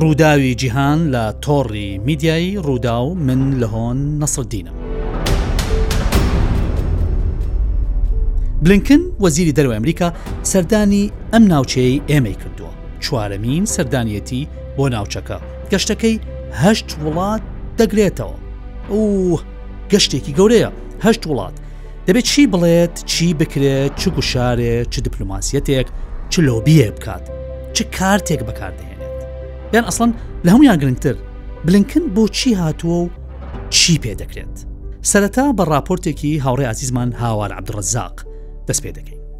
ڕووداوی جیهان لە تۆڕی میدیایی ڕووداو من لە هۆن نەسردینم. بلینکن وەزیری دەرو ئەمریکا سەردانی ئەم ناوچەیەی ئێمەی کردووە چوارەمین سەردانیەتی بۆ ناوچەکە گەشتەکەی هەشت وڵات دەگرێتەوە و گەشتێکی گەورەیە هەشت وڵات دەبێت چی بڵێت، چی بکرێت، چ گوشارێک، چ دپلۆماسیەتێک، چ لۆبییەک بکات، چ کارتێک بەکاردەهێنێت. یان ئەسڵەن لە هەموویان گرنگتر، بلینکن بۆچی هاتووە و چی پێ دەکرێت؟ سەرەتا بە ڕاپۆرتێکی هاوڕێ ئازیزمان هاوار عەبدوڕەزاق دەست پێ دەکەین.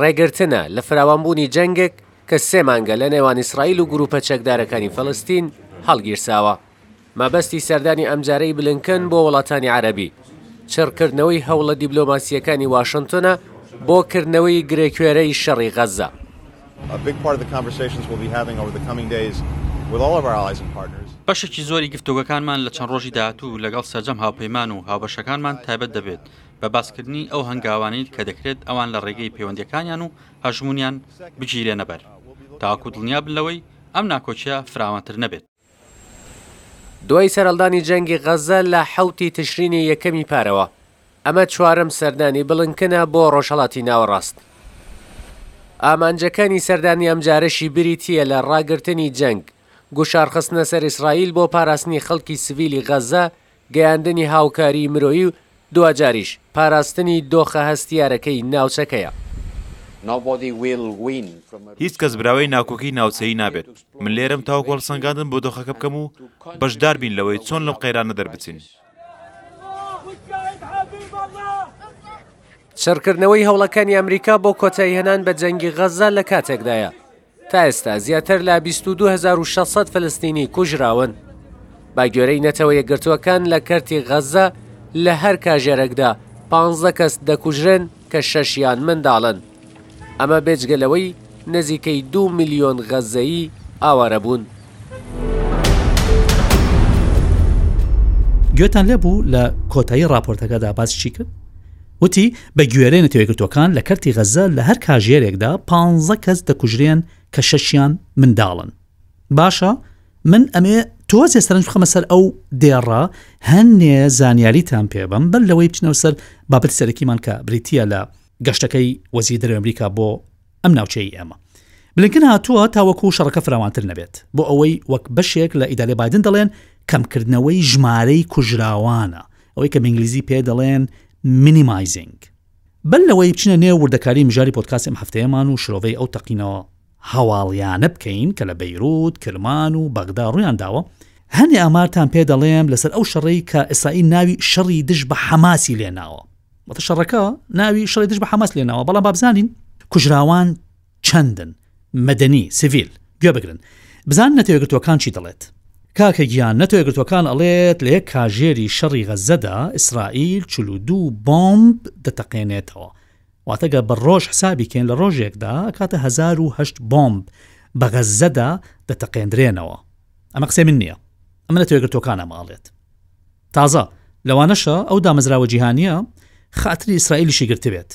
ڕێگرتنە لە فراوانبوونی جەنگێک کە سێ مانگە لە نێوان ئیسرائیل و گرووپە چەکدارەکانی فەلەستین هەڵگیرساوە، مەبەستی سەردانی ئەمجارەی بلینکن بۆ وڵاتانی عەرەبی، چڕکردنەوەی هەوڵە دیبلۆماسییەکانی واشنتنە بۆ کردنەوەی گرێکوێرەی شەڕی غەززە. بەشێکی زۆری گفتۆگۆکانمان لە چەند ڕۆژی داهاتوو لەگەڵ سەرجەم هاوپەیمان و هاوبەشەکانمان تایبەت دەبێت بە باسکردنی ئەو هەنگاوانەی کە دەکرێت ئەوان لە ڕێگەی پەیوەندیەکانیان و هەژموونیان بگیرێنە بەر تاوەکو دڵنیا بن لەوەی ئەم ناکۆکیە فراوانتر نەبێت. دوای سەرهەڵدانی جەنگی غەززە لە حەوت ی تشرینی یەکەمی پارەوە، ئەمە چوارەم سەردانی بلنکنە بۆ ڕۆژهەڵاتی ناوەڕاست. ئامانجەکانی سەردانی ئەمجارەشی بریتییە لە ڕاگرتنی جەنگ، گوشارخستنە سەر ئیسرائیل بۆ پاراستنی خەڵکی سڤیلی غەززە گەیاندنی هاوکاریی مرۆیی و دواجاریش پاراستنی دۆخە هەستیارەکەی ناوچەکەیە. هیچ کەس براوەی ناکۆکیی ناوچەیی نابێت. من لێرەم تاوەکو هەڵسەنگاندن بۆ دۆخەکە بکەم و بەشدار بین لەوەی چۆن لەم قەیرانە دەربچین. چڕکردنەوەی هەوڵەکانی ئەمریکا بۆ کۆتاییهێنان بە جەنگی غەززە لە کاتێکدایە، تا ئێستا زیاتر لە بیست و دوو هەزار و شەش سەد فلستینی کوژراون. بە گوێرەی نەتەوە یەکگرتووەکان لە کەرتی غەززە لە هەر کاژێرەکدا پانزدە کەس دەکوژرێن کە شەشیان منداڵن. ئەمە بێجگە لەوەی نزیکەی دوو ملیۆن غەززەیی ئاوارە بوون. گوێتان لێبوو لە کۆتایی ڕاپۆرتەکەدا باسی چی کرد؟ وتی، بەگوێرەی نەتەوەیەکگرتووەکان لە کەرتی غەززە لە هەر کاژێرێکدا پانزە کەس دەکوژرێن کە شەشیان منداڵن. باشە من ئەمەوێ تۆزێ سەرنج بخەمە سەر ئەو دێڕە هەنێ زانیاریتان پێبم بەر لەوەی بچنەوە سەر بابەتی سەرەکیمان کە بریتییە لە گەشتەکەی وەزیری دەروێ ئەمریکا بۆ ئەم ناوچەی ئێمە. بلینکن هاتووە تاوەکو شەڕەکە فراوانتر نەبێت، بۆ ئەوەی وەک بەشێک لە ئیدارەی بایدن دەڵێن کەمکردنەوەی ژمارەی کوژراوانە، ئەوەی کە بە ئینگلیزی پێ دەڵێن Minimizing. بەر لەوەی بچینە نێو وردەکاری مژاری پۆدکاستی ئەم هەفتەیەمان و شرۆڤەی ئەو تەقینەوە هەواڵیانە بکەین کە لە بەیروت، کرمان و بەغدا ڕوویان داوە، هەنێ ئامارتان پێ دەڵێم لەسەر ئەو شەڕەی کە ئیسرائیل ناوی شەڕی دژ بە حەماسی لێ ناوە. وتە شەڕەکە ناوی شەڕی دژ بە حەماس لێناوە بەڵام بابزانین کوژراوان چەندن مەدەنی سڤیل گوێ بگرن بزان نەتەوەگرتوەکان چی دەڵێت کاکە گیان نەتەوەگرتوەکان ئەڵێت لە یەک کاژێری شەڕی غەزەدا ئیسرائیل چلو دوو بۆمب دەتەقێنێتەوە واتەگە بە ڕۆژ حسابیکەین لە ڕۆژێکدا کاتە 1970 بۆمب بە غەزەدا دەتەقێندرێنەوە ئەمە قسە من نییە ئەمە نەتەوەگرتوەکانە ماڵێت تازە لەوانەشە ئەو دامەزراوە جیهانییە خاتری ئیسرائیلیشی گرتبێت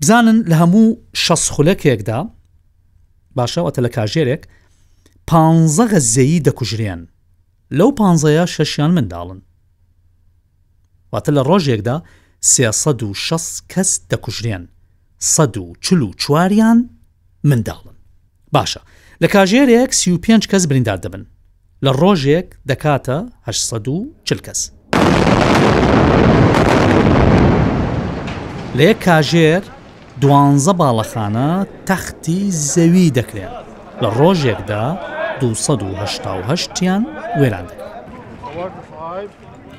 بزانن لە هەموو شەست خولەکێکدا باشەوەتە لە کاژێرێک پانزە غەزەیی دەکوژرێن لەو پانزەیە شەشیان منداڵن واتە لە ڕۆژێکدا 360 کەس دەکوژرێن سەد و چل و چوار یان منداڵن. باشە لە کاژێرێک سی و پێنج کەس بریندار دەبن، لە ڕۆژێک دەکاتە هەشت سەد و چل کەس. لە یەک کاژێر دوانزە باڵەخانە تەختی زەوی دەکرێن، لە ڕۆژێکدا 1970 یان وێران دەکرێن.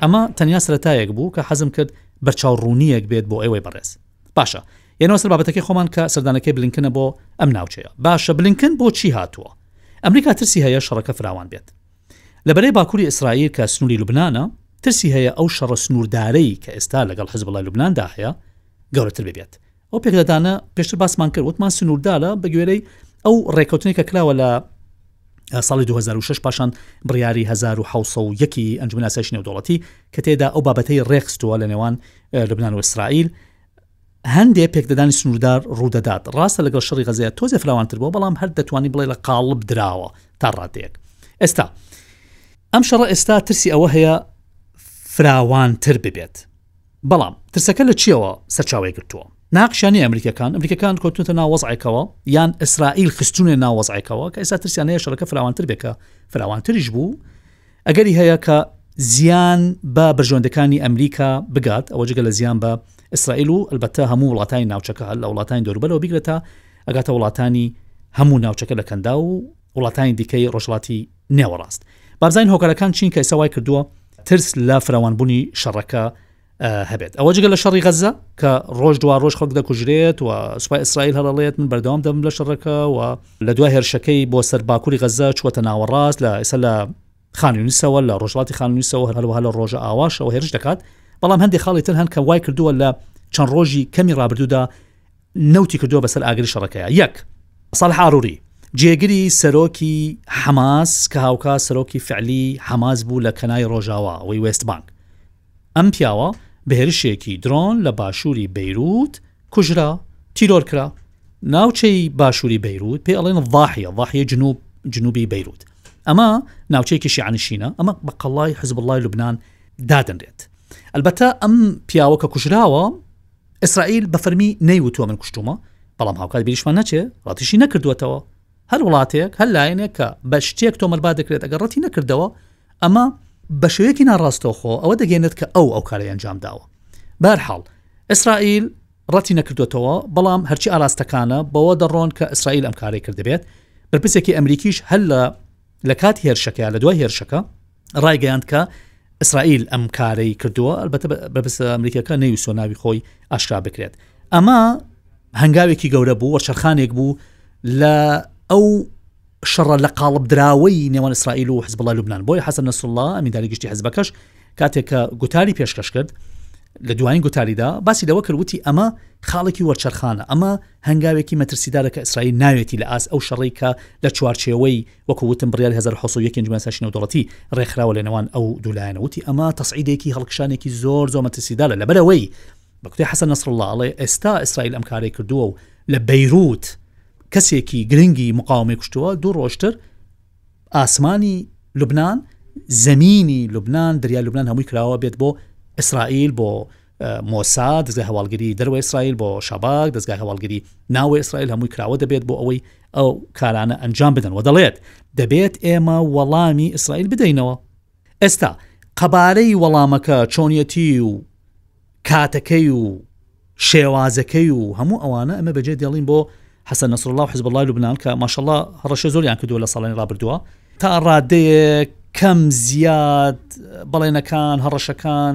ئەمە تەنیا سەتایەک بوو کە حەزم کرد بەرچاو ڕوونیەک بێت بۆ ئێوەی بەڕێز باشە یەنەوە سەر بابەتەکەی خۆمان کە سەردانەکەی بلینکنە بۆ ئەم ناوچەیە باشە بلینکن بۆ چی هاتووە ئەمریکا ترسی هەیە شەڕەکە فراوان بێت لە بەرەی باکووری ئیسرائیل کە سنووری لوبناانە ترسی هەیە ئەو شەڕە سنووردارەی کە ئێستا لەگەڵ حەز بڵای لوبنااندا هەیە گەورەتر ببێت ئەو پێکدادانە پێشتر باسمان کرد وتمان سنووردارە بەگوێرەی ئەو ڕێکوتنی کە کراوە لە ساڵی 2006 پاشان بڕیاری 1970 ئەنجومەن ئاسایش نێودوڵەتی کە تێدا ئەو بابەتەی ڕێکستووە لە نێوان لبنان و ئیسرائیل هەندێک پێکدەدانی سنووردار ڕوودەدات ڕاستە لەگەڵ شەڕی غەزەیە تۆزێ فراوانتر بۆ بەڵام هەر دەتوانانی بڵێ لە قاڵب دراوە تا ڕادەیەک ئێستا ئەم شەڕە ئێستا ترسی ئەوە هەیە فراوانتر ببێت بەڵام ترسەکە لە چیەوە سەرچاوی گرتووە؟ ناقشیان نیە ئەمریکەکان، ئەمریکەکان کەوتونەتە ناو وەزعێکەوە یان ئیسرائیل خستوونە ناو وەزعێکەوە کە ئێستا ترسیان هەیە شەڕەکە فراوانتر بێت کە فراوانتریش بوو ئەگەری هەیە کە زیان بە بەرژەوەندەکانی ئەمریکا بگات ئەوە جگە لە زیان بە ئیسرائیل و البەتە هەموو وڵاتانی ناوچەکە لە وڵاتانی دەوروبەرەوە بیگرێتە ئەگاتە وڵاتانی هەموو ناوچەکە لە کەندا و وڵاتانی دیکەی ڕۆژهەڵاتی نێوەڕاست بابزانین هۆکارەکان چین کە ئێستا وای کردووە ترس لە فراوانبوونی شەڕەکە هەبێت ئەوە جگە لە شەڕی غەزە کە ڕۆژ دوا ڕۆژ خەڵک دەکوژرێت و سوپای ئیسرائیل هەڵڵێت من بەردەوام دەم لە شەڕەکە و لە دو هێرشەکەی بۆ سەر باکووری غەزە چوەتە ناوەڕاست لە ئێستا لە خانیونیسەوە، لە ڕۆژهەڵاتی خانیونیسەوە و هەروەها لە ڕۆژئاواشەوە هێرش دەکات، بەڵام هەندێک خاڵی تر هەن کە وای کردووە لە چەند ڕۆژی کەمی ڕابردوودا نەوتی کردووە بەسەر ئاگری شەڕەکەیە یەک ساڵح ئاروری جێگری سەرۆکی حەماس کە هاوکا سەرۆکی فعلی حەماس بوو لە کەنای ڕۆژاوا ئەوەی وێست بانک ئەم پیاوە بە هێرشێکی درۆن لە باشووری بەیرووت کوژرا، تیرۆر کرا. ناوچەی باشووری بەیرووت پێی ئەڵێن الضاحیە، ضاحیە جنوب، جنوبی بەیرووت. ئەمە ناوچەیەکی شیعەنشینە، ئەمە بە قەڵای حزبوڵڵای لوبنان دادەنرێت. ئەلبەتە ئەم پیاوە کە کوژراوە، ئیسرائیل بە فەرمی نەیوتووە من کوشتوومە، بەڵام هاوکات بیریشمان نەچێ، ڕەتیشی نەکردووەتەوە. هەر وڵاتێک، هەر لایەنێک کە بە شتێک تۆمەتبار دەکرێت ئەگەر ڕەتی نەکردەوە ئەمە بە شێوەیەکی ناڕاستەوخۆ ئەوە دەگەێنێت کە ئەو ئەو کارەی ئەنجام داوە بارحاڵ ئیسرائیل ڕەتی نەکردوێتەوە بەڵام هەرچی ئاراستەکانە بەوە دەڕۆن کە ئیسرائیل ئەم کارەی کردبێت بەرپسێکی ئەمریکیش هەر لە لە کاتی هێرشەکە لە دوای هێرشەکە ڕایگەیاند کە ئیسرائیل ئەم کارەی کردووە البەتە بەبست ئەمریکەکە نەویسۆ ناوی خۆی ئاشکرا بکرێت ئەمە هەنگاوێکی گەورە بوو وەرچەرخانێک بوو لە ئەو شەڕە لە قاڵب دراوەی نێوان ئیسرائیل و حزب بڵە لوبناان بۆی حەسە نەسوڵڵا ئەمیداری گشتی حزبەکەش کاتێک کە گوتاری پێشکەش کرد لە دوایین گوتاریدا باسی لەوە کردوتی ئەمە خاڵێکی وەرچەرخانە ئەمە هەنگاوێکی مەترسیدارە کە ئیسرائیل ناوێتی لە ئاست ئەو شەڕەی کە لە چوارچێوەی وەکو وتم بڕیاری 1970 نجومەساش نێودەڵەتی ڕێکخراوە لە نێوان ئەو دوولایەنە وتی ئەمە تەسعیدێکی هەڵکشانێکی زۆر زۆر مەترسیدارە لەبەرەوەی بەکوتی حەسەن نەسڕڵاڵێ ئێستا ئیسرائیل ئەم کارەی کردووە و لە بەیروت کەسێکی گرنگی مقاومی کوشتووە دوو ڕۆشتر ئاسمانی لوبناان زەمینی لوبناان دەریای لوبناان هەمووی کراوە بێت بۆ ئیسرائیل بۆ مۆسا دەزگە هەواڵگری دەروە ئیسرائیل بۆ شەباک دەزگا هەواڵگری ناوە ئیسرائیل هەمووی کراوە دەبێت بۆ ئەوەی ئەو کارانە ئەنجام بدەن و دەڵێت دەبێت ئێمە وەڵامی ئیسرائیل بدەینەوە ئێستا قەبارەی وەڵامەکە چۆنیەتی و کاتەکەی و شێوازەکەی و هەموو ئەوانە ئەمە بەجێ دێڵین بۆ حەسەن نەسرڵا و حزب الله لوبنان کە ماشەڵا هەڕەشە زۆریان کردووە لە ساڵانی ڕابردووە تا ڕادەیەک کەم زیاد بەڵێنەکان هەڕەشەکان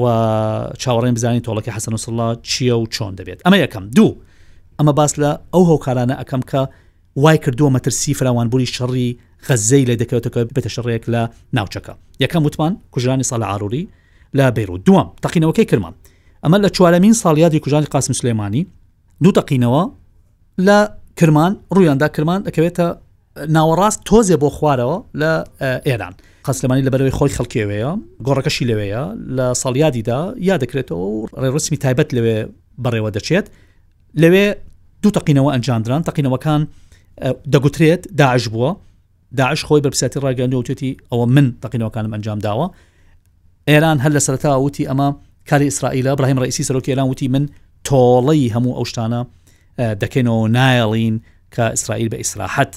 و چاوەڕێن بزانین تۆڵەکە حەسەن وسڵڵا چییە و چۆن دەبێت ئەمە یەکەم دوو ئەمە باس لە ئەو هۆکارانە ئەەکەم کە وای کردووە مەترسی فراوانبووری شەڕی غەزەی لە دەکەوتەکە بێتە شەڕێک لە ناوچەکە یەکەم وتمان کوژرانی ساڵە ئاروری لە بەیرو دووەم تەقینەوەکەی کرمان ئەمە لە چوارەمین ساڵیادی کوژانی قاسم سلێمانی دوو تەقینەوە لە کرمان ڕوویاندا کرمان دەکەوێتە ناوەڕاست تۆزێ بۆ خوارەوە لە ئێران قەسلمانی لەبەرەوەی خۆی خەڵکیەوەیە گۆڕەکەشی لەوەیە لە ساڵیادیدا یا دەکرێتەوە و ڕێڕسمی تایبەت لەوێ بەڕێوە دەچێت لەوێ دوو تەقینەوە ئەنجامدران تەقینەوەکان دەگوترێت داعش بووە داعش خۆی بەرپسیاتی ڕاگەندو وتێتی ئەوە من تەقینەوەکانم ئەنجام داوە ئێران هەر لە سەرتا وتی ئەمە کاری ئیسرائیلە براهیم ڕئیسی سەرۆکی ئێران وتی من تۆڵەی هەموو ئەو شتانە دەکەینەوە نایەڵین کە ئیسرائیل بە ئیسراحەت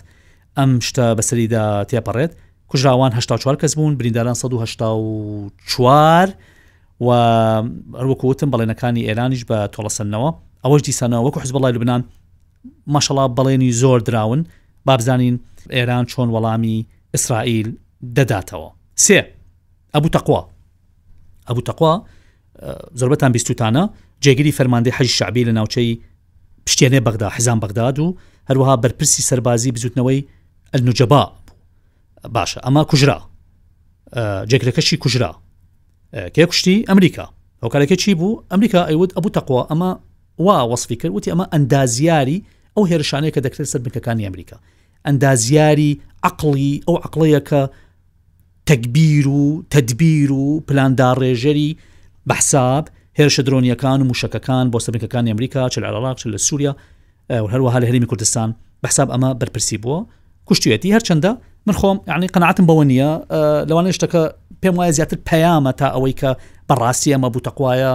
ئەم شتە بەسەریدا تێپەڕێت کوژراوان هه چوار کەس بوون برینداران 1970 چوار و هەروەکوتم بەڵێنەکانی ئێرانیش بە تۆڵەسەنەوە ئەوەش دیسانەوە وەکو حزب بەڵای لبنان ماشەڵا بەڵێنی زۆر دراون بابزانین ئێران چۆن وەڵامی ئیسرائیل دەداتەوە سێ ئەبوو تەقوا ئەبوو تەقوا زربەتان بیستوتانە جێگیری فەرماندەی حەج شعبی لە ناوچەی پشتێنێ بەغدا حزان بەغداد و هەروەها بەرپرسی سەربازی بزوتنەوەی ئەلنوجەبا باشە ئەمە کوژرا جێگرەکەشی کوژرا کێ کوشتی ئەمریکا هۆکارەکە چی بوو ئەمریکا ئەیوت ئەبوو تەقوا ئەمە وا وەصفی کرد وتی ئەمە ئەندازیاری ئەو هێرشانەیە کە دەکرێت سەر بنکەکانی ئەمریکا ئەندازیاری عقلی ئەو عقلەیە کە تەکبیر و تدبیر و پلانداڕێژەری بەحساب هێرشە درۆنیەکان و موشەکەکان بۆ سەرکەکانی ئەمریکا چ لە عراق چ لە سووریا و هەروەها لە هەرێمی کوردستان بەحساب ئەمە بەرپرسی بووە کوشتوێتی هەرچەندە من خۆم یعنی قەنەعاتم بەوە نییە لەوانێ شتەکە پێم وایە زیاتر پەیامە تا ئەوەی کە بەڕاستی ئەمە بوتەقواە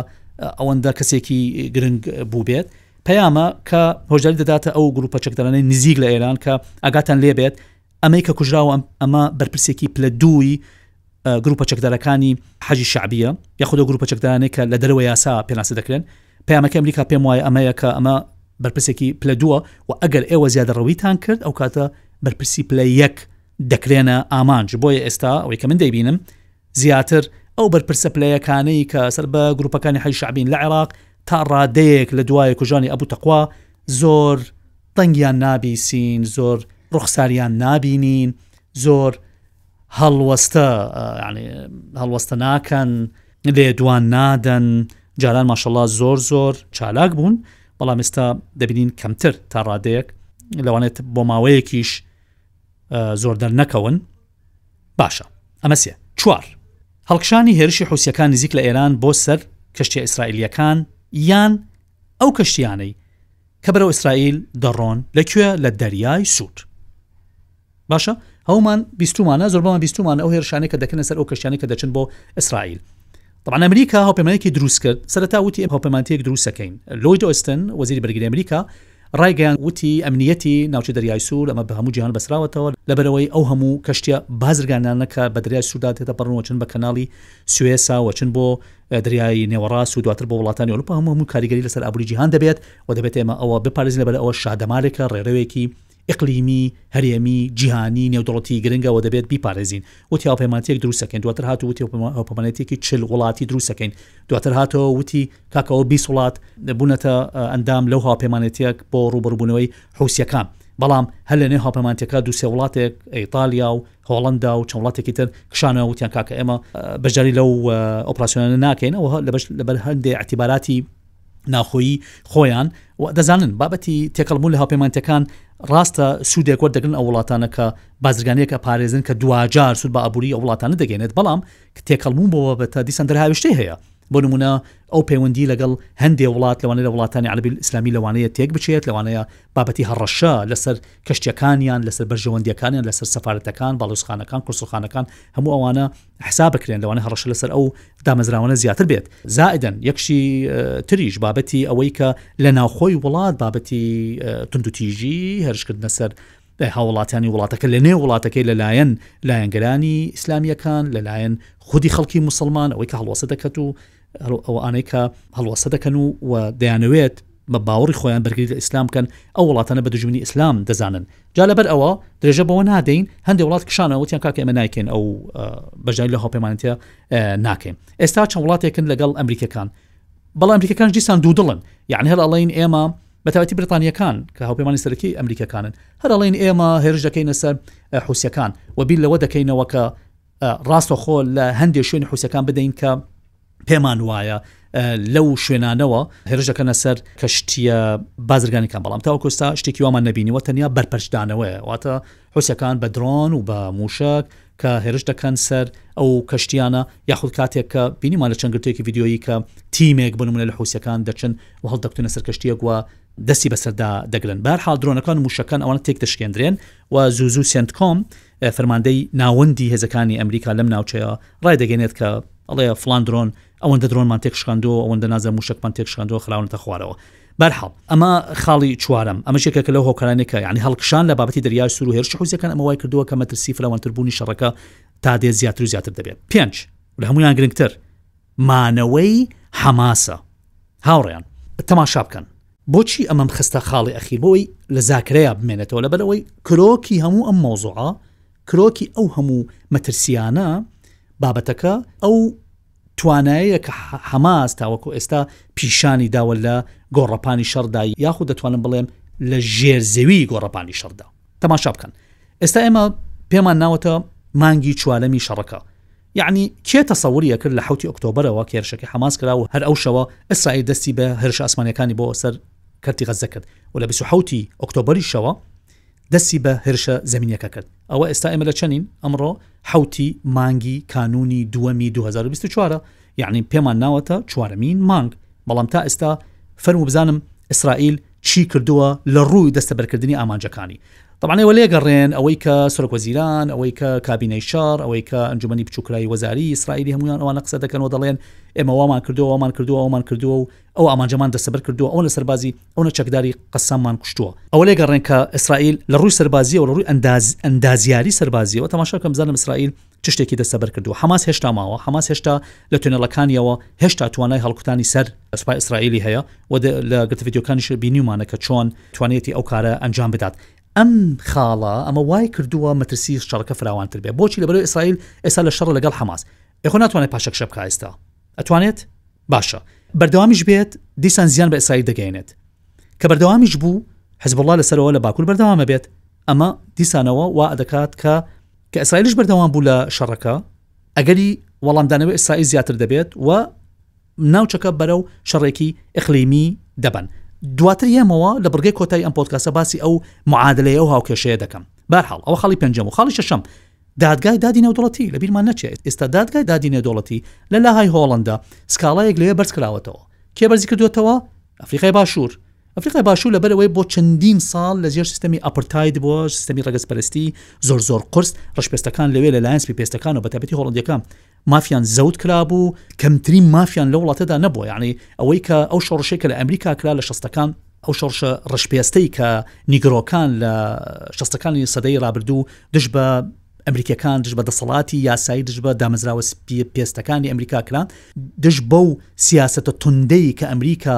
ئەوەندە کەسێکی گرنگ بووبێت پەیامە کە هۆژاری دەداتە ئەو گروپە چەکدارانەی نزیک لە ئێران کە ئەگاتان لێبێت ئەمەی کە کوژراوە ئەمە بەرپرسێکی پلە دووی گروپە چەکدارەکانی حەجی شعبیە یاخود گروپە چەکدارانێک کە لە دەرەوە یاسا پێناسە دەکرێن پامەکە ئەمریکا پێم وایە ئەمەیە کە ئەمە بەرپرسێکی پلە دووە و ئەگەر ئێوە زیادەڕەویتان کرد ئەو کاتە بەرپرسی پلە یەک دەکرێنە ئامانج بۆیە ئێستا ئەوەی کە من دەیبینم زیاتر ئەو بەرپرسە پلەیەکانەی کە سەر بە گروپەکانی حی شعبین لە عێراق تا ڕادەیەک لە دوای کوژانی ئەبوو تەخوا زۆر دەنگیان نابیسین زۆر ڕوخساریان نابینین زۆر هەڵوەستە هەڵوەستە ناکەن لێدوان نادەن جاران ماشەڵا زۆر زۆر چالاک بوون بەڵام ئێستا دەبینین کەمتر تا ڕادەیەک لەوانێت بۆ ماوەیەکیش زۆر دەرنەکەون باشە ئەمە سێ چوار هەڵکشانی هێرشی حوسەکان نزیک لە ئێران بۆ سەر کەشتە ئیسرائیلیەکان یان ئەو کەشتیانەی کە بەرەو ئیسرائیل دەڕۆن لە کوێ لە دەریای سوور باشە هەومان بیستومانە زۆربمان بیستومانە ئەو هێرشانێک کە دەکەن سەر ئەو کەشتیانە کە دەچن بۆ ئیسرائیل طبعا ئەمریکا هاوپەمەیەکی دروست کرد سەرتا وتی هاوپەمانتێک دروستەکەین لۆید ئۆستن وەزیری بەرگری ئەمریکا ڕایگەیان وتی ئەمنیەتی ناوچە دەریای سوور ئەمە بە هەموو جیان بەسراوەتەوە لەبەرەوەی ئەو هەموو کەشتە بازرگانانەکە بە دەریای سووداتێتە پەڕنەوەچن بە کەناڵی سوێسا وەچن بۆ لە دەریای نێوەڕاست و دواتر بۆ وڵاتانی ئەوروپا هەموو هەموو کاریگەری لەسەر ئابووری جیهان دەبێت و دەبێت ئێمە ئەوە بپارێزین لەبەر ئەوە شادەمارێکە ڕێڕەوێکی ئیقلیمی، هەرێمی، جیهانی، نێودەوڵەتی گرنگە و دەبێت بیپارێزین. وتی هاوپەیمانتییەک دروست دەکەین. دواتر هات و وتی هاوپەمانێتییەکی چل وڵاتی دروست دەکەین. دواتر هاتەوە وتی کاکە ئەوە بیست وڵات بوونەتە ئەندام لەو هاوپەیمانێتییەک بۆ ڕووبەڕووبوونەوەی حووسییەکان. بەڵام هەر لەنێو هاوپەیمانتییەکە دوو سێ وڵاتێک ئیتالیا و هۆڵەندا و چەند وڵاتێکی تر کشانەوە وتیان کاکە ئێمە بەشداری لەو ئۆپراسیۆنانە ناکەین و لەبەر هەندێ اعتیباراتی ناخۆیی خۆیان و دەزانن بابەتی تێکەڵبوون لە هاوپەیمانتەکان ڕاستە سوودێک وەردەگرن ئەو وڵاتانە کە بازرگانیەکە پارێزن کە دواجار سود بە ئابووری ئەو وڵاتانە دەگەێنێت بەڵام تێکەڵمون بۆ بابەتە دیسان دەرهاویشتەی هەیە بۆ نمونە ئەو پەیوەندی لەگەڵ هەندێ وڵات لەوانەیە لە وڵاتانی عربی ئسلامی لەوانەیە تێک بچێت لەوانەیە بابەتی هەڕەشە لەسەر کەشتیەکانیان لەسەر بەرژەوەندیەکانیان لەسەر سەفارەتەکان باڵوێزخانەکان کونسڵخانەکان هەموو ئەوانە حساب بکرێن لەوانەیە هەڕەشە لەسەر ئەو دامەزراوانە زیاتر بێت زائدەن یەکشی تریش بابەتی ئەوەی کە لە ناوخۆی وڵات بابەتی توندوتیژی هەرشکردنە سەر هاوڵاتیانی وڵاتەکە لە نێو وڵاتەکەی لەلایەن لایەنگەرانی ئیسلامیەکان لەلایەن خودی خەڵکی مسلمان ئەوەی کە هەڵوەسە دەکەت و ئەرۆ ئەو ئانەی کە هەڵوەسە دەکەن و و دەیانەوێت بە باوەڕی خۆیان بەرگری لە ئیسلام بکەن ئەو وڵاتانە بە دژمنی ئیسلام دەزانن جا لەبەر ئەوە درێژە بەوە نادەین هەندێک وڵات کشانە وتیان کاکە ئێمە نایکەین ئەو بەژای لە هاوپەیمانەتە ناکەین ئێستا چەند وڵاتێکن لەگەڵ ئەمریکەکان بەڵ ئەمریکەکان دیسان دوودڵن یعنی هەر ئەڵین ئێمە بەتاوەتی بریتانیەکان کە هاوپەیمانی سەرەکی ئەمریکەکانن هەر ئەڵین ئێمە هێرش دەکەینە سەر حوسەکان وەبییر لەوە دەکەینەوە کە ڕاستەخۆ لە هەندێک شوێنی حوسەکان بدەین کە پێمان وایە لەو شوێنانەوە هێرشەکەنە سەر کەشتیە بازرگانەکان بەڵام تاو کۆستا شتێکی وامان نبینیوە تەنیا بەرپەرچدانەوەی واتە حوسەکان بە درۆن و بە موشک کە هێرش دەکەن سەر ئەو کەشتیانە یاخود کاتێک کە بینیمان لە چەند گرتێکی یددیۆیی کە تیمێک بن منە لە حوسەکان دەچن و هەڵدەکتونە سەر کەشتیەک وە دەستی بەسەردا دەگرن بار حاڵدرۆنەکان و موشەکان ئەوان تێک دەشکێندرێن و زوزو سنتکۆم فەرماندەی ناوەندی هێزەکانی ئەمریکا لەم ناوچەیە ڕایدەگەنێت کە ئەڵێ فڵان درۆن ئەوەندە درۆنمان تێک شکاندووە ئەوەندە نازە موشکمان تێک شکاندووە خراونەتە خوارەوە بەرحاڵ ئەمە خاڵی چوارم ئەمە شێکە کە لەو هۆکارانێکە یعنی هەڵکشان لە بابەتی دەریای سوور و هێرش حوزەکان ئەمە وای کردووە کە مەترسی فراوانتربوونی شەڕەکە تا دێ زیاتر و زیاتر دەبێت پێنج لە هەمویان گرنگتر مانەوەی حەماسە هاوڕێیان تەماشا بکەن. بۆچی ئەمەم خستە خاڵی ئەخیر بۆی لە زاکرەیە بمێنێتەوە لە بەرەوەی کرۆکی هەموو ئەم مۆزوعە کرۆکی ئەو هەموو مەترسیانە بابەتەکە ئەو توانایە کە حەماس تاوەکو ئێستا پیشانی داوە لە گۆڕەپانی شەردا یاخود دەتوانم بڵێم لە ژێر زەوی گۆڕەپانی شەردا تەماشا بکەن ئێستا ئێمە پێمان ناوەتە مانگی چوارەمی شەڕەکە یەعنی کێ تەسەوری ئەکرد لە حەوتی ئۆکتۆبەرەوە کە هێرشەکەی حەماس کرا و هەر ئەو شەوە ئیسرائیل دەستی بە هێرشە ئاسمانیەکانی بۆ سەر کەرتی غەززە کرد و لە بیست و حەوتی ئۆکتۆبەریشەوە دەستی بە هێرشە زەمینیەکە کرد ئەوە ئێستا ئێمە لە چەنین ئەمڕۆ حەوتی مانگی کانونی دووەمی 2024 یەعنی پێمان ناوەتە چوارەمین مانگ بەڵام تا ئێستا فەرمو بزانم ئیسرائیل چی کردووە لە ڕووی دەستەبەرکردنی ئامانجەکانی؟ تەبعەن ئێوە لێگەڕێن ئەوەی کە سەرۆک وەزیران، ئەوەی کە کابینەی شەڕ، ئەوەی کە ئەنجومەنی بچووکرای وەزاری ئیسرائیلی هەموویان ئەوانە قسە دەکەن و دەڵێن ئێمە وامان کردووە، وامان کردووە، وامان کردووە و ئەو ئامانجەمان دەستەبەر کردووە، ئەوەنە سەربازی، ئەوەنە چەکداری قەساممان کوشتووە. ئەوە لێگەڕێن کە ئیسرائیل لە ڕووی سەربازییەوە، لە ڕووی ئەنداز ئەندازیاری سەربازییەوە تەماشا بکەن بزانن ئیسرائیل چ شتێکی دەستەبەر کردووە؟ حەماس هێشتا ماوە، حەماس هێشتا لە تونێڵەکانییەوە هێشتا توانای هەڵکوتانی سەر سوپای ئیسرائیلی هەیە و لە گرتە ڤیدیۆکانیش بینیومانە کە چۆن توانیویەتی ئەو کارە ئەنجام بدات. ئەم خاڵە ئەمە وای کردووە مەترسی شەڕەکە فراوانتر بێت. بۆچی؟ لەبەرئەوەی ئیسرائیل ئێستا لە شەڕە لەگەڵ حەماس. ئەی خۆ ناتوانێت پاشەکشە بکات ئێستا؟ ئەتوانێت؟ باشە. بەردەوامیش بێت دیسان زیان بە ئیسرائیل دەگەیەنێت. کە بەردەوامیش بوو حزبوڵڵا لەسەرەوە لە باکوور بەردەوامە بێت. ئەمە دیسانەوە وا دەکات کە کە ئیسرائیلیش بەردەوام بوو لە شەڕەکە، ئەگەری وەڵامدانەوەی ئیسرائیل زیاتر دەبێت و ناوچەکە بەرەو شەڕێکی ئەقلیمی دەبەن. دواتر یەمەوە لە بڕگەی کۆتای ئەم پۆتکاسە باسی ئەو معادلەیە و هاوکێشەیە دەکەم بارحاڵ ئەوە خاڵی پێنجەم و خاڵی شەشەم دادگای دادی نێودوڵەتی لە بیرمان نەچێت ئێستا دادگای دادی نێودوڵەتی لە لاهای هۆڵندا سکاڵایەک لێ بەرز کراوەتەوە کێ بەرزی کردوێتەوە ئەفریقای باشوور ئەفریقای باشوور لەبەر ئەوەی بۆ چەندین ساڵ لە ژێر سیستەمی ئاپرتاید بووە، سیستەمی ڕەگەزپەرستی زۆر زۆر قورس، ڕەشپێستەکان لەوێ لە لایەن سپیپێستەکانەوە بە تایبەتی هۆڵەندییەکان مافیان زەوت کرابوو، کەمترین مافیان لەو وڵاتەدا نەبووە، یەعنی ئەوەی کە ئەو شۆڕشەی کە لە ئەمریکا کرا لە شەستەکان، ئەو شۆڕشە ڕەشپێستەی کە نیگرۆکان لە شەستەکانی سەدەی ڕابردوو دژ بە ئەمریکییەکان، دژ بە دەسەڵاتی یاسایی، دژ بە دامەزراوە سپیپێستەکانی ئەمریکا کرا، دژ بەو سیاسەتە توندەی کە ئەمریکا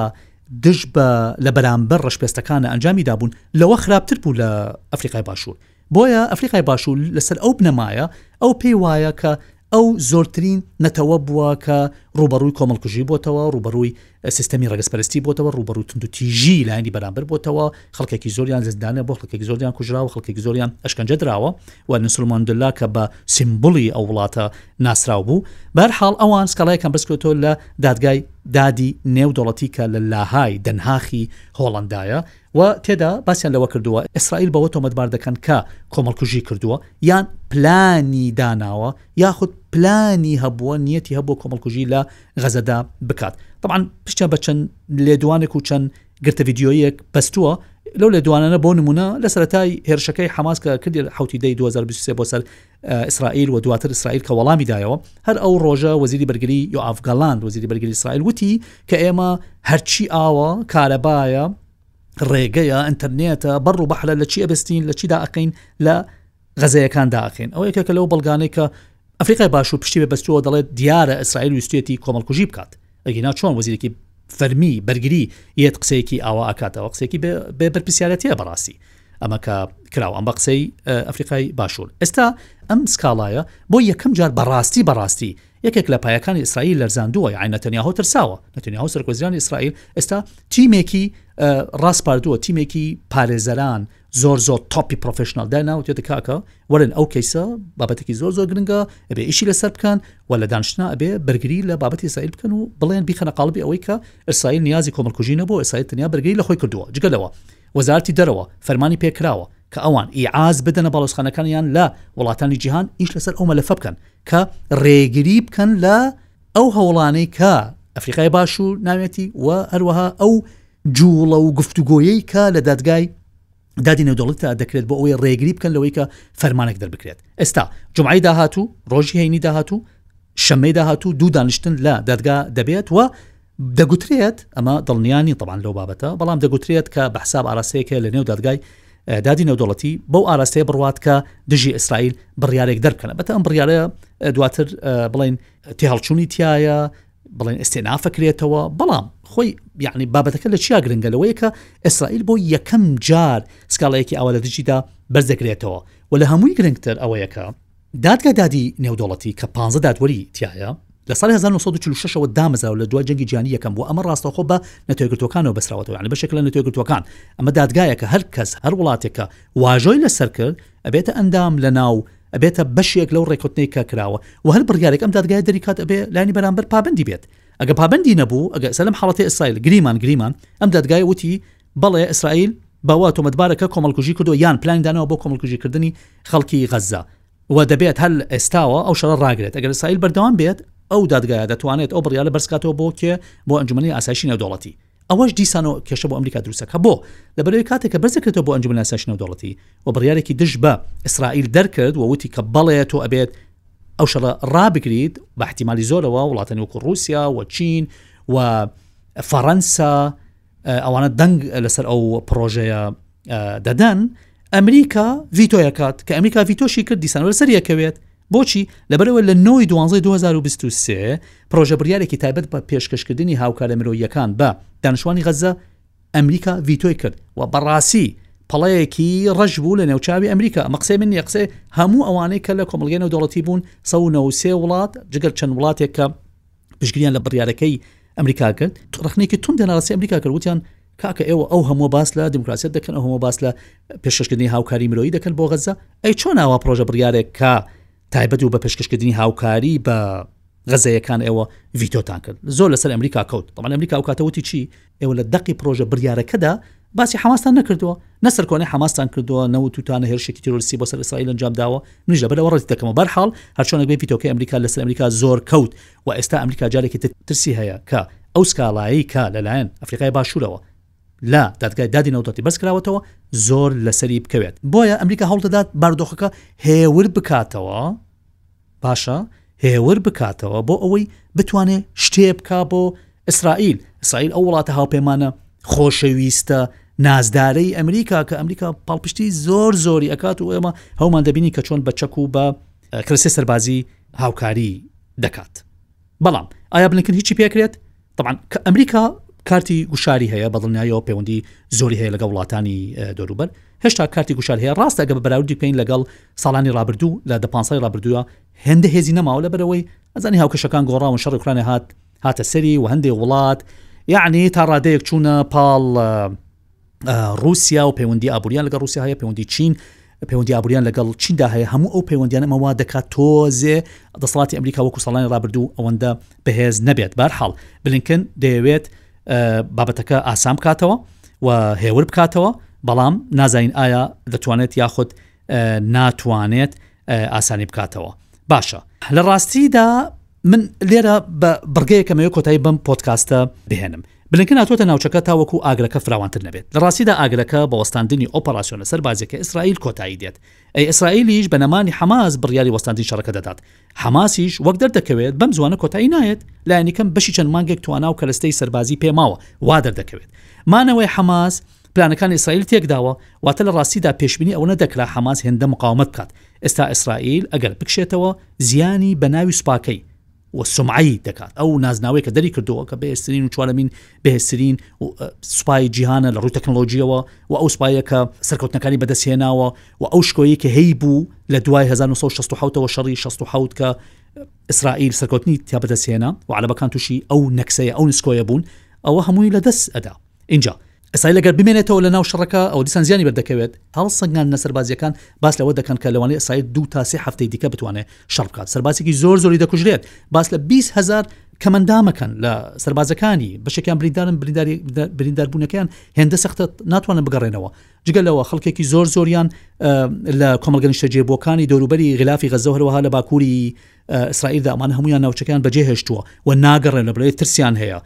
دژ بە لە بەرامبەر ڕەشپێستەکانە ئەنجامی دابوون لەوە خراپتر بوو لە ئەفریقای باشوور بۆیە ئەفریقای باشوور لەسەر ئەو بنەمایە ئەو پێی وایە کە ئەو زۆرترین نەتەوە بووە کە ڕوبەڕووی کۆمەڵکوژی بۆتەوە ڕوبەڕووی سیستەمی ڕگەسپەرستی بۆتەوە ڕوبەڕوو تونند و تیژی لایانی بەرامبەر بۆتەوە خەڵکێکی زۆریان زدانە بۆ خەڵکێک زۆریان کوژرا و خەڵکێک زۆریان ئەشکەنجە دراوە و نسلماندلا کە بە سیمبولی ئەو وڵاتە ناسرااو بوو بەرحاڵ ئەوان سکاڵایەکان بەسکۆتۆ لە دادگای دادی نێودەوڵەتی کە لە لاهای، دەنهاخی هۆڵەندایە، و تێدا باسیان لەوە کردووە ئیسرائیل بەوە تۆمەتبار دەکەن کە کۆمەڵکوژی کردووە یان پلانی داناوە یاخود پلانی هەبووە نیەتی هەبووە کۆمەڵکوژی لە غەزەدا بکات طبعاان پشتە بە چەند لێدوانێک و چەند گرتە ڤیددیۆیەک بەستووە لەو لە دوانانە بۆ نمونە لە سەرای هێرشەکەی حماس کە کردی حوتی دەی 2023 بۆ سەر ئیسرائیل و دواتر ئیسرائیل کە وەڵامی دایەوە هەر ئەو ڕۆژە وەزیری بەرگری یو ئافگالان وەزیری بەرگری ئیسرائیل وتی کە ئێمە هەرچی ئاوە کارەبایە ڕێگەیە ئەتەرنێتە بەڕ و بەحرە لە چی ئەبستین لە چیدا ئەقین لە غەزەیەکان داخێن ئەو یەکێکە لەو بەڵگانەی کە ئەفریقای باشوور پشتی بەستووە دەڵێت دیارە ئیسرائیل ویستێتی کۆمەڵکوژی بکات ئەگینا چۆن وەزیرێکی فەرمی بەرگری یەت قسەیەکی ئاوا ئاکاتەوە قسێکی بێ بەرپسیارەتە بەڕاستی ئەمە کە کراوە ئەم بە قسەی ئەفریقای باشوور ئێستا ئەم سکاڵایە بۆ یەکەم جار بەڕاستی بەڕاستی یەکێک لە پایەکانی ئیسرائیل لەرزاندووە یان نەتەنیاهۆ ترساوە نەتەنیاهۆ سەرکۆزیرانی ئیسرائیل ئێستا تیمێکی ڕاستپاردووە تیمێکی پارێزەران زۆر زۆر تۆپی پرۆفشننال داناوت یێتە کاکە وەرن ئەو کەیسە بابەتێکی زۆر زۆر گرنگە ئەبێ ئیشی لەسەر بکەن و لە دانیشتنا ئەبێ بەرگری لە بابەتی سایل بکەن و بڵێن بیخەنە قالبی ئەوەی کە ئەسایل نیازی کۆمەڵکوژی نەبوو ئەسایل تەنیا بەرگری لە خۆی کردووە جگەلەوە وەزارتی دەرەوە فەرمانی پێکراوە کە ئەوان ئیعاز بدەنە باڵۆسخانەکانیان لە وڵاتانی جیهان ئیش لەسەر ئەو مەلەفە بکەن کە ڕێگری بکەن لە ئەو هەوڵانەی کە ئەفریقای باشوور ناوێتی و هەروەها ئەو جوڵە و گفتوگۆیەی کە لە دادگای دادی نێودەڵت تا دەکرێت بۆ ئەوەی ڕێگری بکەن لەوەی کە فەرمانێک دەربکرێت ئێستا جمعی داهاتوو ڕۆژی هەینی داهاتوو شەمەی داهاتوو دوو دانیشتن لە دادگا دەبێت و دەگوترێت ئەمە دڵنیانی طبعاان لەو بابەتە بەڵام دەگوترێت کە بە حساب ئاراستەیەکە لە نێو دادگای دادی نەودەڵەتی بەو ئاراستەیە بڕوات کە دژی ئیسرائیل بڕارێک دەرکەنە بەتە ئەم بڕارەیە دواتر بڵین تێهەڵچوونی تایە بڵێن ئستێنافەکرێتەوە بەڵام خۆی یعنی بابەتەکە لە چیا گرنگە لەوەیە کە ئیسرائیل بۆ یەکەم جار سکاڵەیەکی ئاوا لە دژیدا بەرز دەکرێتەوە و لە هەمووی گرنگتر ئەوەیەکە دادگا دادی نێودوڵەتی کە پ دادوەری تایە لە سال 1946ەوە دامەزراو لە دوای جەنگی جیانی یەکەم بۆ ئەمە ڕاستەخۆ بە نەتۆگرتوەکانەوە بەسراوەتەوەیان بەشێک لە نەتۆگرتوەکان ئەمە دادگایەکە هەر کەس هەر وڵاتێکە واژۆی لەسەر کرد ئەبێتە ئەندام لەناو ئەبێتە بەشێک لەو ڕێکوتنەی کە کراوە و هەر بڕیارێک ئەم دادگایە دەری کات ئەبێ لانی بەرامبەر پابندی بێت ئەگە پابندی نەبوو ئەگە سەلم حڵەتی ئیسرائیل گریمان گریمان ئەم دادگای وتی بەڵێ ئیسرائیل بەوە تۆمەتبارەکە کۆمەڵکوژی کردو یان پلاندانەوە بۆ کۆمەڵکوژی کردنی خەڵکی غەززە و دەبێت هەل ئێستاوە ئەو شەڕ ڕاگرێت ئەگەر سایل بەردەوام بێت ئەو دادگایە دەتوانێت ئەو بڕیاە بەرزکاتەوە بۆ کێ بۆ ئەنجومی ئاساشی نێودوڵەتی ئەوەش دیسانەوە کێشە بۆ ئەمریکا دروست دەکات بۆ لەبەرەوەی کاتێک کە بەرز دەکرێتەوە بۆ ئەنجومەنی ئاسایشی نێودەوڵەتی و بڕیارێکی دژ بە ئیسرائیل دەرکرد و وتی کە بەڵێ تۆ ئەبێت ئەو شەڕە ڕابگریت بە احتیممالی زۆرەوە وڵاتانی وەکو رووسیا و چین و فەڕەنسا ئەوانە دەنگ لەسەر ئەو پرۆژەیە دەدەن ئەمریکا ڤیتۆیەکات کە ئەمریکا ڤیتۆشی کرد دیسان لەسەر یەکەوێت بۆچی لەبەرەوە لە نۆی دوانزەی 2023 پرۆژە بریارێکی تایبەت بە پێشکەشکردنی هاوکارە مرۆیەکان بە دانیشتوانی غەزە ئەمریکا ڤیتۆی کرد و بەڕاستی پڵەیەکی ڕژ بوو لە نێوچوی ئەمریکا ئەمە قسەی من قسێ هەموو ئەوانەی کە لە کۆمەلگەێنە دەوڵەتی بوون سە نەوسێ وڵات جگەر چەند وڵاتێک کە پشگریان لە بڕیارەکەی ئەمریکا کرد ڕخنێکی تون دەناڕاستی ئەمریکا کرد وتیان کاکە ئێوە ئەو هەموو باس لە دیموکراسیت دەکەن ئەو هەموو باس لە پێشکەشکردنی هاوکاری مرۆیی دەکەن بۆ غەزە ئەی چۆن ناوە پرۆژە بڕیارێک کە تایبەت و بە پێشکەشکردنی هاوکاری بە غەزەیەکان ئێوە ڤیتۆتان کرد زۆر لەسەر ئەمریکا کەوت بەڵام ئەمریکا و کاتەوتی چی ئێوە لە دەقی پڕۆژە بڕیارەکەدا باسی حەماستان نەکردووە، نە سەرکۆنەی حەماستان کردووە، نە وتووتانە هێرشێکی تیرۆریستی بۆ سەر ئیسرائیل ئەنجام داوە، منیش لەبەر ئەوە ڕەتی دەکەمەوە. بە هەر حاڵ، هەر چۆنێک بێ ڤیتۆکەی ئەمریکا لەسەر ئەمریکا زۆر کەوت و ئێستا ئەمریکا جارێکی تر ترسی هەیە کە ئەو سکاڵایەی کە لەلایەن ئەفریقای باشوورەوە لە دادگای دادی نەوتەتی بەرز کراوەتەوە زۆر لەسەری بکەوێت. بۆیە ئەمریکا هەوڵ دەدات بارودۆخەکە هێور بکاتەوە. باشە هێور بکاتەوە بۆ ئەوەی بتوانێ شتێ بکا بۆ ئیسرائیل ئیسرائیل ئەو وڵاتە هاوپەیمانە خۆشەویستە نازدارەی ئەمریکا کە ئەمریکا پاڵپشتی زۆر زۆری ئەکات و ئێمە هەومان دەبینی کە چۆن بە چەک و بە کرسێ سەربازی هاوکاری دەکات بەڵام ئایا بلینکن هیچی پێکرێت تەبان کە ئەمریکا کارتی گوشاری هەیە بەدڵنیایەوە پەیوەندی زۆری هەیە لەگە وڵاتانی دەوروبەر هێشتا کارتی گوشار هەیە ڕاستە گە بەراودی پێین لەگەڵ ساڵانی رابردوو لە دەپانسای رابردووە هێندە هێزی نەماوە لە بەرەوەی ئەزانی هاوکەشەکان گۆڕاون شەڕ وکرانە هات هاتە سەری و هەندێک وڵات یعنی تا ڕادەیەک چوونە پاڵ ڕوسیا و پەیوەندی ئابووریان لەگە ڕوسیا هەیە پەیوەندی چین پەیوەندی ئابووریان لەگەڵ چیندا هەیە هەموو ئەو پەیوەندیان ئەمەوا دەکات تۆزێ دەسەڵاتی ئەمریکا وەکو ساڵانی ڕابردوو ئەوەندە بەهێز نەبێت بارحاڵ بلینکن دەیەوێت بابەتەکە ئاسام بکاتەوە و هێور بکاتەوە بەڵام نازانین ئایا دەتوانێت یاخود ناتوانێت ئاسانی بکاتەوە باشە لە ڕاستیدا من لێرە بە بڕگەیەکەمەوە کۆتایی بەم پۆتکاستە بهێنم بلنکن هاتووەتە ناوچەکە تاوەکو ئاگرەکە فراوانتر نەبێت لە ڕاستیدا ئاگرەکە بە وەستاندنی ئۆپەراسسیۆنە سەر بازەکە ئیسرائیل کۆتایی دێت ئەی ئیسرائیلیش بە نەمانی حەماس بڕیاری وەستاندی شەڕەکە دەدات حەماسیش وەک دەردەکەوێت بەم زوانە کۆتایی نایەت لایەنیکەم بەشی چەند مانگێک توانا و کەرەستەی سەربازی پێماوە وا دەردەکەوێت مانەوەی حەماس پلانەکان ئیسرائیل تێکداوە واتە لە ڕاستیدا پێشببینی ئەوە نەدەکرا حەماس هێندە مقاومت بکات ئێستا ئیسرائیل ئەگەر بکشێتەوە زیانی بە ناوی سوپاکەی و سومعەی دەکات ئەو نازناوەی کە دەری کردەوە کە بەهێزترین و چوارەمین بەهێزترین سوپای جیهانە لە ڕووی تەکنۆلۆژیەوە و ئەو سوپایە کە سەرکەوتنەکانی بەدەستهێناوە و ئەو شکۆیە کە هەی بوو لە دوای 1960ەوە شەڕی 16 کە ئیسرائیل سەرکەوتنی تیا بەدەستهێنا و عەلەبەکان تووشی ئەو نەکسەیە ئەو نسکۆیە بوون ئەوە هەمووی لە دەست ئەدا ئینجا ئیسرائیل گەر بمێنێتەوە لە ناو شەڕەکە ئەوە دیسان زیانی بەردەکەوێت، هەڵسەنگاندنە سەربازییەکان باس لەوە دەکەن کە لەوانەیە ئیسرائیل دوو تا سێ هەفتەی دیکە بتوانێت شەڕ بکات، سەربازێکی زۆر زۆری دەکوژرێت، باس لە بیست هەزار کەمەندام ئەکەن لە سەربازەکانی، بەشێکیان بریندارن برینداربوونەکەیان هێندە سەختە ناتوانن بگەڕێنەوە، جگە لەوە خەڵکێکی زۆر زۆریان لە کۆمەڵگە نیشتەجێبووەکانی دەوروبەری غلافی غەززە و هەروەها لە باکووری ئیسرائیلدا ئەمانە هەمویان ناوچەکەیان بەجێ هێشتووە و ناگەڕێن لە بڵێ ترسیان هەیە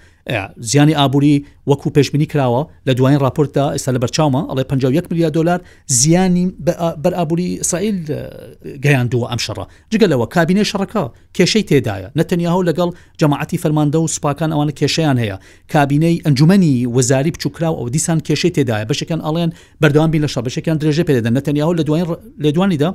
زیانی ئابووری وەکو پێشببینی کراوە لە دوایین راپۆرتدا ئێستا لە بەرچاومە ئەڵێ 51 میلیار دلار زیانی بەر ئابووری ئیسرائیل گەیاندووە ئەم شەڕە جگە لەوە کابینێ شەڕەکە کێشەی تێدایە نەتەنیاهو لەگەڵ جەماعەتی فەرماندە و سوپاکان ئەوانە کێشیان هەیە کابینەی ئەنجومی وەزاری بچووکراو ئەو دیسان کێشەی تێدایە بەشەکەن ئەڵێن بەردەوام بین لە شەڕبشێکیان درێژە پێدەدەن نەتەنیاهو لە دوایین لێدوانیدا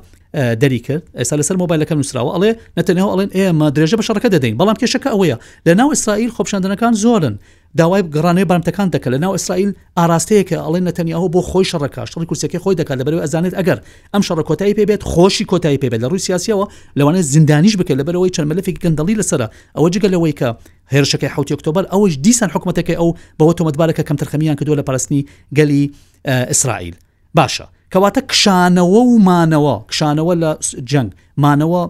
دەری کرد ئێستا لەسەر مۆبایلەکە نووسراوە ئەڵێ نەتەنیاهو ئەڵێن ئێمە درێژە بە شەڕەکە دەدەین بەڵام کێشەکە ئەوەیە لە ناو ئیسرائیل خۆپشاندنەکان زۆرن داوای گەڕانێ بانتەکان دەکە لە ناو ئیسرائیل ئاراستەیەکە ئەڵێن نەتەنیاهو بۆ خۆی شەڕەکە شەڕی کورسەکە خۆی دەکات لەبەرەوە ئەزانێت ئەگەر ئەم شەڕە کۆتایی پێبێت خۆشی کۆتایی پێبێت لە ڕووی سیاسیەوە لەوانێت زیندانیش بکە لەبەرەوەی چەند مەلفێکی گەندەڵی لەسرە ئەوە جگە لەوەی کە هێرشەکەی حەوتی ئۆکتۆبەر ئەوەیش دیسان حکومەتەکەی ئەو بەوە تۆمەتبارە کە کەمتەرخەمییان کردووە لە پاراستنی گەلی ئیسرائیل. باشە کەواتە کشانەوە و مانەوە، کشانەوە لە جەنگ، مانەوە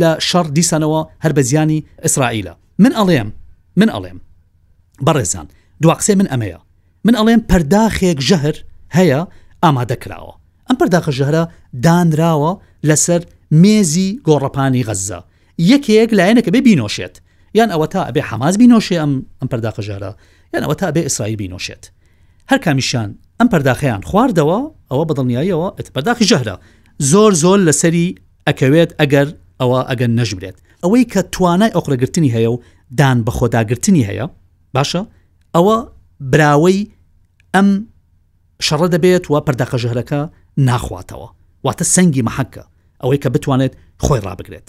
لە شەڕ دیسانەوە هەر بە زیانی ئیسرائیلە. من ئەڵێم من ئەڵێم بەڕێزان دوا قسەی من ئەمەیە من ئەڵێم پەرداخێک ژەهر هەیە ئامادە کراوە ئەم پەرداخە ژەهرە دانراوە لەسەر مێزی گۆڕەپانی غەززە یەکێک لایەنێک ئەبێ بینۆشێت یان ئەوەتا ئەبێ حەماس بینۆشێ ئەم ئەم پەرداخەژارە یان ئەوەتا ئەبێ ئیسرائیل بینۆشێت هەر کامیشیان ئەم پەرداخەیان خواردەوە ئەوە بەدڵنیاییەوە ئەت پەرداخی ژەهرە زۆر زۆر لەسەری ئەکەوێت ئەگەر ئەوە ئەگەن نەژمرێت ئەوەی کە توانای ئۆقرەگرتنی هەیە و دان بەخۆداگرتنی هەیە باشە ئەوە براوەی ئەم شەڕە دەبێت و پرداقە ژەهرەکە ناخواتەوە واتە سەنگی مەحەکە ئەوەی کە بتوانێت خۆی ڕابگرێت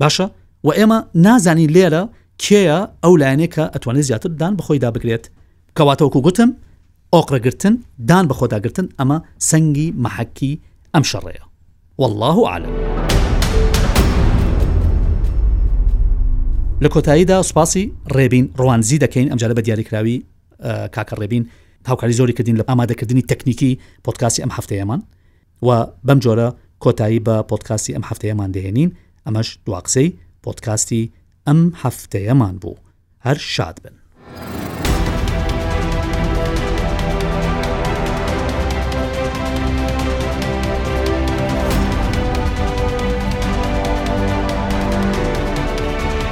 باشە و ئێمە نازانی لێرە کێیە ئەو لایەنێک کە ئەتوانێت زیاتر دان بەخۆی دابگرێت کەواتەوەکو گوتم ئۆقرەگرتن دان بەخۆداگرتن ئەمە سەنگی مەحەکی ئەم شەڕەیە والله عالم لە کۆتاییدا سوپاسی ڕێبین ڕوانزی دەکەین ئەمجارە بە دیاریکراوی کاکە ڕێبین هاوکاری زۆری کردین لە ئامادەکردنی تەکنیکی پۆتکاسی ئەم هەفتەیەمان و بەم جۆرە کۆتایی بە پۆتکاسی ئەم هەفتەیەمان دەهێنین ئەمەش دوا قسەی پۆتکاستی ئەم هەفتەیەمان بوو هەر شاد بن.